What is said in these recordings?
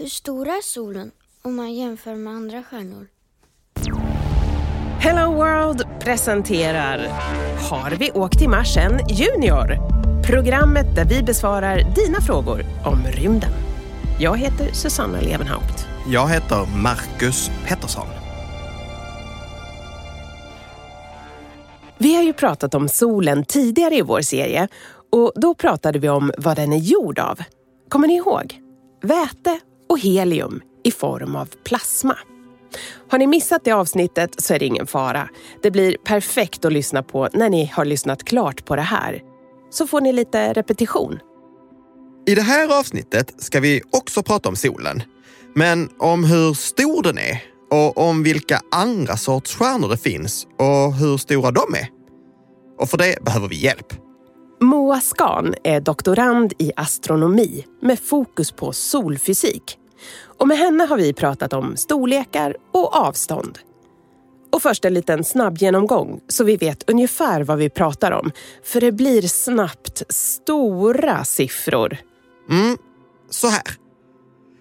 Hur stor är solen om man jämför med andra stjärnor? Hello World presenterar Har vi åkt till Mars än Junior? Programmet där vi besvarar dina frågor om rymden. Jag heter Susanna Levenhaupt. Jag heter Marcus Pettersson. Vi har ju pratat om solen tidigare i vår serie och då pratade vi om vad den är gjord av. Kommer ni ihåg? Väte och helium i form av plasma. Har ni missat det avsnittet så är det ingen fara. Det blir perfekt att lyssna på när ni har lyssnat klart på det här. Så får ni lite repetition. I det här avsnittet ska vi också prata om solen. Men om hur stor den är och om vilka andra sorts stjärnor det finns och hur stora de är. Och för det behöver vi hjälp. Moa Skan är doktorand i astronomi med fokus på solfysik. Och med henne har vi pratat om storlekar och avstånd. Och först en liten snabb genomgång så vi vet ungefär vad vi pratar om. För det blir snabbt stora siffror. Mm, så här.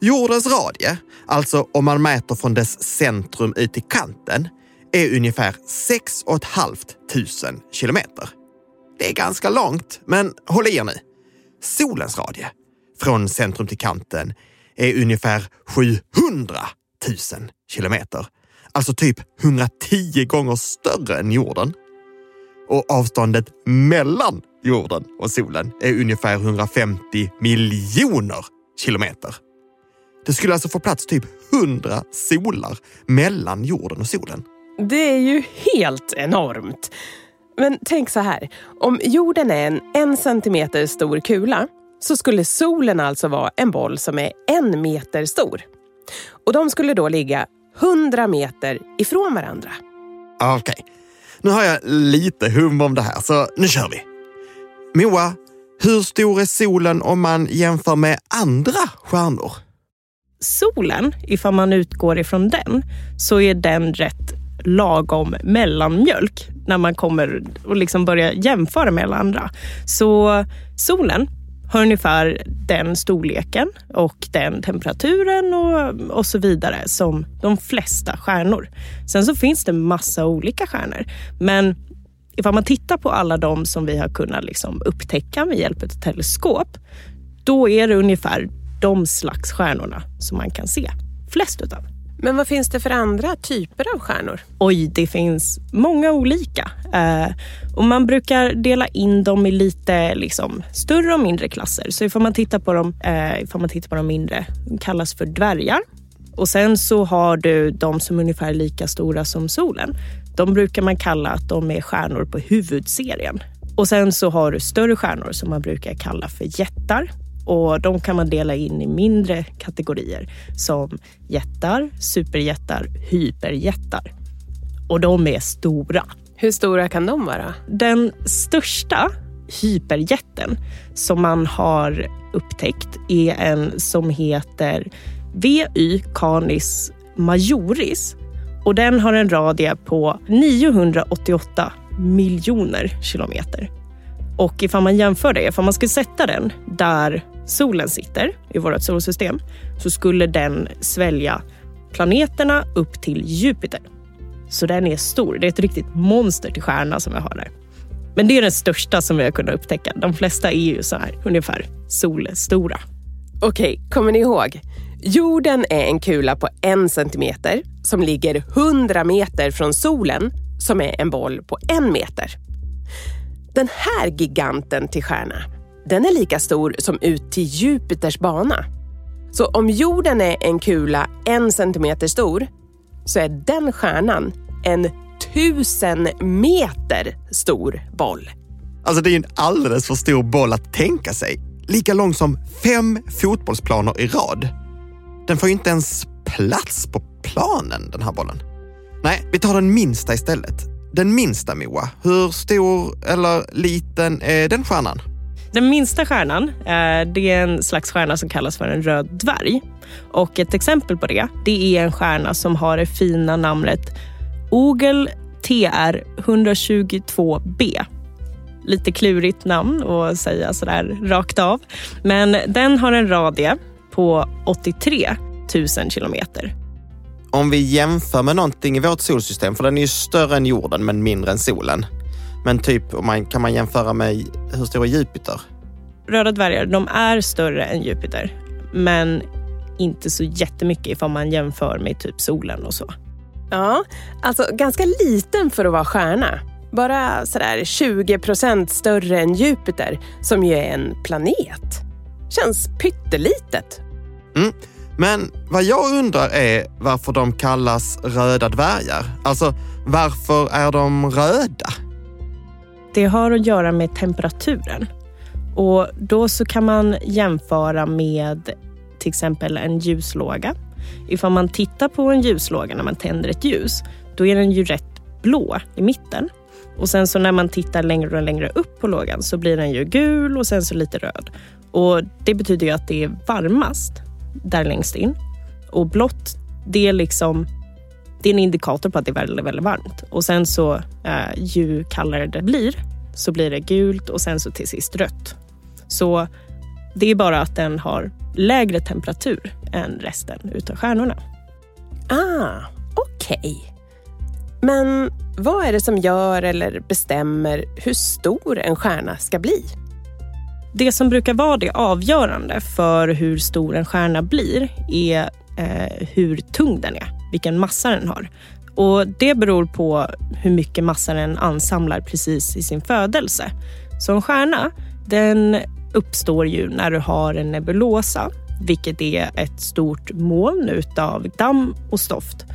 Jordens radie, alltså om man mäter från dess centrum ut till kanten, är ungefär 6 500 kilometer. Det är ganska långt, men håll i er nu. Solens radie från centrum till kanten är ungefär 700 000 kilometer. Alltså typ 110 gånger större än jorden. Och avståndet mellan jorden och solen är ungefär 150 miljoner kilometer. Det skulle alltså få plats typ 100 solar mellan jorden och solen. Det är ju helt enormt. Men tänk så här, om jorden är en en centimeter stor kula så skulle solen alltså vara en boll som är en meter stor. Och de skulle då ligga 100 meter ifrån varandra. Okej, okay. nu har jag lite hum om det här, så nu kör vi. Moa, hur stor är solen om man jämför med andra stjärnor? Solen, ifall man utgår ifrån den, så är den rätt lagom mellanmjölk när man kommer och liksom börjar jämföra med alla andra. Så solen har ungefär den storleken och den temperaturen och, och så vidare som de flesta stjärnor. Sen så finns det massa olika stjärnor. Men ifall man tittar på alla de som vi har kunnat liksom upptäcka med hjälp av teleskop, då är det ungefär de slags stjärnorna som man kan se flest utav. Men vad finns det för andra typer av stjärnor? Oj, det finns många olika. Eh, och man brukar dela in dem i lite liksom, större och mindre klasser. Så ifall man tittar på dem, eh, ifall man tittar på de mindre, de kallas för dvärgar. Och sen så har du de som är ungefär lika stora som solen. De brukar man kalla att de är stjärnor på huvudserien. Och sen så har du större stjärnor som man brukar kalla för jättar. Och de kan man dela in i mindre kategorier som jättar, superjättar, hyperjättar. Och de är stora. Hur stora kan de vara? Den största hyperjätten som man har upptäckt är en som heter VY Canis majoris och den har en radie på 988 miljoner kilometer. Och ifall man jämför det, ifall man skulle sätta den där solen sitter i vårt solsystem så skulle den svälja planeterna upp till Jupiter. Så den är stor. Det är ett riktigt monster till stjärna som vi har där. Men det är den största som vi har kunnat upptäcka. De flesta är ju så här ungefär solstora. Okej, kommer ni ihåg? Jorden är en kula på en centimeter som ligger 100 meter från solen som är en boll på en meter. Den här giganten till stjärna, den är lika stor som ut till Jupiters bana. Så om jorden är en kula en centimeter stor så är den stjärnan en tusen meter stor boll. Alltså det är en alldeles för stor boll att tänka sig. Lika lång som fem fotbollsplaner i rad. Den får ju inte ens plats på planen, den här bollen. Nej, vi tar den minsta istället. Den minsta Moa, hur stor eller liten är den stjärnan? Den minsta stjärnan eh, det är en slags stjärna som kallas för en röd dvärg. Och ett exempel på det, det är en stjärna som har det fina namnet Ogel TR 122b. Lite klurigt namn att säga sådär rakt av. Men den har en radie på 83 000 kilometer. Om vi jämför med någonting i vårt solsystem, för den är ju större än jorden men mindre än solen. Men typ, om man, kan man jämföra med hur stor är Jupiter? Röda dvärgar de är större än Jupiter, men inte så jättemycket ifall man jämför med typ solen och så. Ja, alltså ganska liten för att vara stjärna. Bara sådär 20 procent större än Jupiter, som ju är en planet. Känns pyttelitet. Mm. Men vad jag undrar är varför de kallas röda dvärgar. Alltså, varför är de röda? Det har att göra med temperaturen. Och då så kan man jämföra med till exempel en ljuslåga. Ifall man tittar på en ljuslåga när man tänder ett ljus, då är den ju rätt blå i mitten. Och sen så när man tittar längre och längre upp på lågan så blir den ju gul och sen så lite röd. Och det betyder ju att det är varmast där längst in. Och blått, det är liksom det är en indikator på att det är väldigt, väldigt varmt. Och sen så eh, ju kallare det blir så blir det gult och sen så till sist rött. Så det är bara att den har lägre temperatur än resten utav stjärnorna. Ah, okej. Okay. Men vad är det som gör eller bestämmer hur stor en stjärna ska bli? Det som brukar vara det avgörande för hur stor en stjärna blir är eh, hur tung den är, vilken massa den har. Och Det beror på hur mycket massa den ansamlar precis i sin födelse. Så en stjärna den uppstår ju när du har en nebulosa, vilket är ett stort moln utav damm och stoft.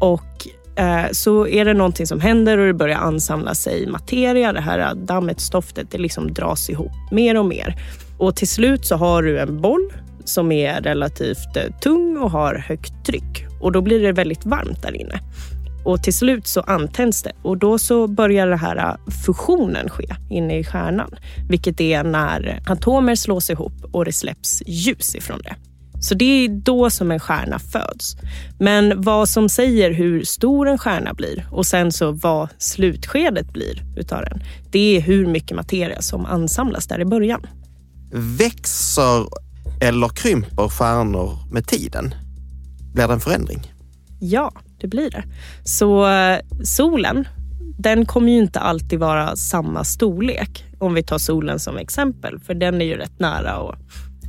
Och eh, så är det någonting som händer och det börjar ansamla sig materia. Det här dammet, stoftet, det liksom dras ihop mer och mer. Och till slut så har du en boll som är relativt eh, tung och har högt tryck. Och då blir det väldigt varmt där inne. Och till slut så antänds det och då så börjar den här äh, fusionen ske inne i stjärnan. Vilket är när atomer slås ihop och det släpps ljus ifrån det. Så det är då som en stjärna föds. Men vad som säger hur stor en stjärna blir och sen så vad slutskedet blir utav den, det är hur mycket materia som ansamlas där i början. Växer eller krymper stjärnor med tiden? Blir det en förändring? Ja, det blir det. Så eh, solen, den kommer ju inte alltid vara samma storlek. Om vi tar solen som exempel, för den är ju rätt nära och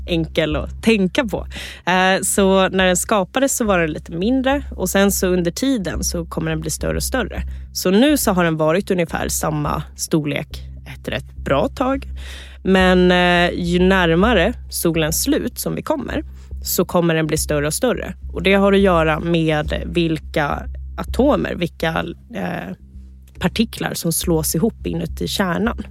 enkel att tänka på. Eh, så när den skapades så var den lite mindre och sen så under tiden så kommer den bli större och större. Så nu så har den varit ungefär samma storlek ett rätt bra tag. Men eh, ju närmare solens slut som vi kommer så kommer den bli större och större. Och det har att göra med vilka atomer, vilka eh, partiklar som slås ihop inuti kärnan.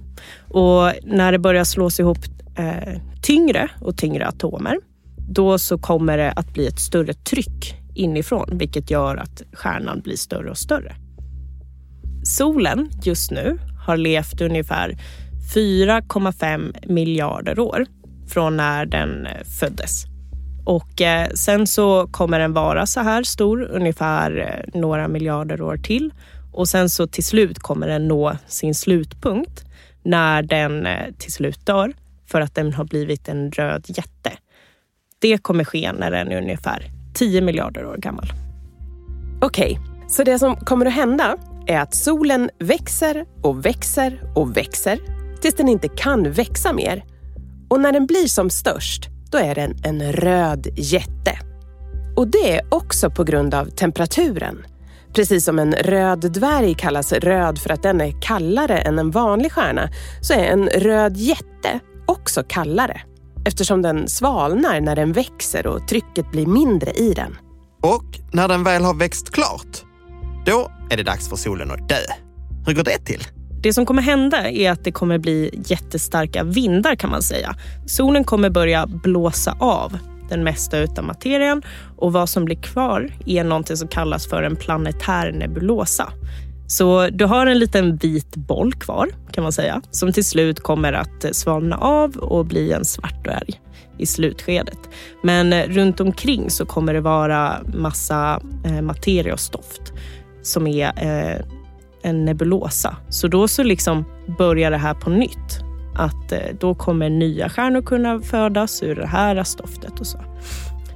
Och när det börjar slås ihop eh, tyngre och tyngre atomer, då så kommer det att bli ett större tryck inifrån, vilket gör att stjärnan blir större och större. Solen just nu har levt ungefär 4,5 miljarder år från när den eh, föddes. Och eh, sen så kommer den vara så här stor, ungefär eh, några miljarder år till. Och sen så till slut kommer den nå sin slutpunkt när den eh, till slut dör för att den har blivit en röd jätte. Det kommer ske när den är ungefär 10 miljarder år gammal. Okej, okay, så det som kommer att hända är att solen växer och växer och växer tills den inte kan växa mer. Och när den blir som störst då är den en röd jätte. Och det är också på grund av temperaturen. Precis som en röd dvärg kallas röd för att den är kallare än en vanlig stjärna, så är en röd jätte också kallare eftersom den svalnar när den växer och trycket blir mindre i den. Och när den väl har växt klart, då är det dags för solen att dö. Hur går det till? Det som kommer hända är att det kommer bli jättestarka vindar kan man säga. Solen kommer börja blåsa av den mesta utav materien och vad som blir kvar är någonting som kallas för en planetär nebulosa. Så du har en liten vit boll kvar kan man säga som till slut kommer att svalna av och bli en svart dvärg i slutskedet. Men eh, runt omkring så kommer det vara massa eh, materia och stoft som är eh, en nebulosa. Så då så liksom börjar det här på nytt. att eh, då kommer nya stjärnor kunna födas ur det här stoftet och så.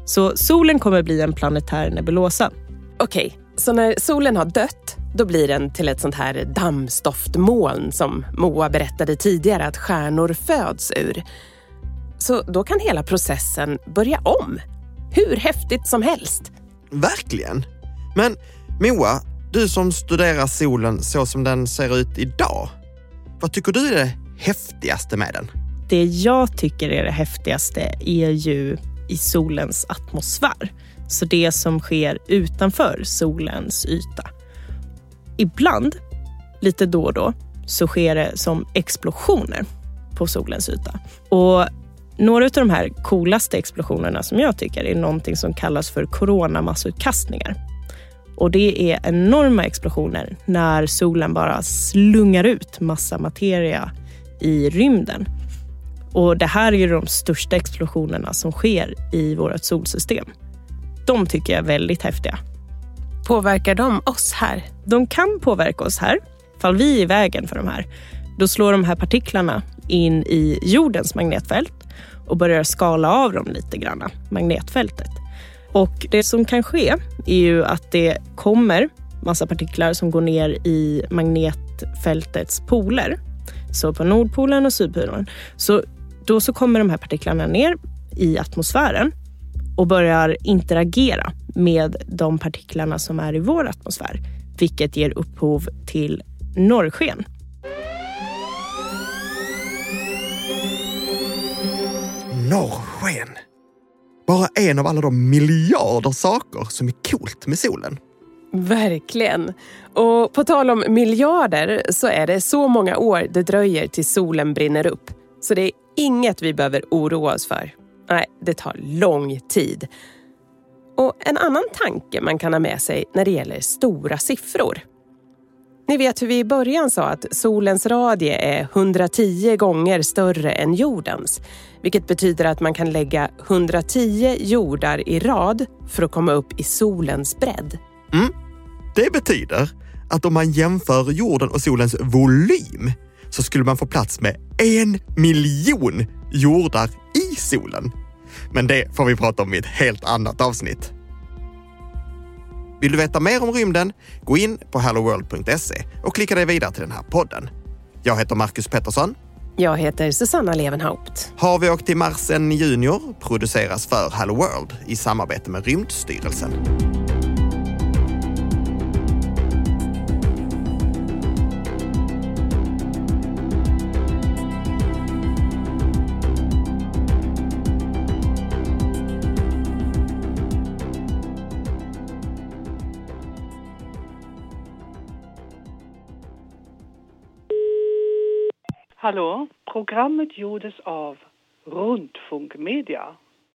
Så solen kommer bli en planetär nebulosa. Okej, så när solen har dött, då blir den till ett sånt här dammstoftmoln som Moa berättade tidigare att stjärnor föds ur. Så då kan hela processen börja om. Hur häftigt som helst. Verkligen. Men Moa, du som studerar solen så som den ser ut idag. Vad tycker du är det häftigaste med den? Det jag tycker är det häftigaste är ju i solens atmosfär. Så det som sker utanför solens yta. Ibland, lite då och då, så sker det som explosioner på solens yta. Och några av de här coolaste explosionerna som jag tycker är någonting som kallas för coronamassutkastningar. Och det är enorma explosioner när solen bara slungar ut massa materia i rymden. Och det här är ju de största explosionerna som sker i vårt solsystem. De tycker jag är väldigt häftiga. Påverkar de oss här? De kan påverka oss här, fall vi är i vägen för de här. Då slår de här partiklarna in i jordens magnetfält och börjar skala av dem lite grann, magnetfältet. Och det som kan ske är ju att det kommer massa partiklar som går ner i magnetfältets poler. Så på Nordpolen och Sydpolen. Så då så kommer de här partiklarna ner i atmosfären och börjar interagera med de partiklarna som är i vår atmosfär, vilket ger upphov till norrsken. Norrsken. Bara en av alla de miljarder saker som är coolt med solen. Verkligen. Och på tal om miljarder så är det så många år det dröjer tills solen brinner upp. Så det är inget vi behöver oroa oss för. Nej, det tar lång tid. Och en annan tanke man kan ha med sig när det gäller stora siffror. Ni vet hur vi i början sa att solens radie är 110 gånger större än jordens. Vilket betyder att man kan lägga 110 jordar i rad för att komma upp i solens bredd. Mm. Det betyder att om man jämför jorden och solens volym så skulle man få plats med en miljon jordar i solen. Men det får vi prata om i ett helt annat avsnitt. Vill du veta mer om rymden? Gå in på helloworld.se och klicka dig vidare till den här podden. Jag heter Marcus Pettersson. Jag heter Susanna Levenhaupt. Har vi åkt till Marsen Junior produceras för Hello World i samarbete med Rymdstyrelsen. Hallå? Programmet gjordes av Rundfunk Media.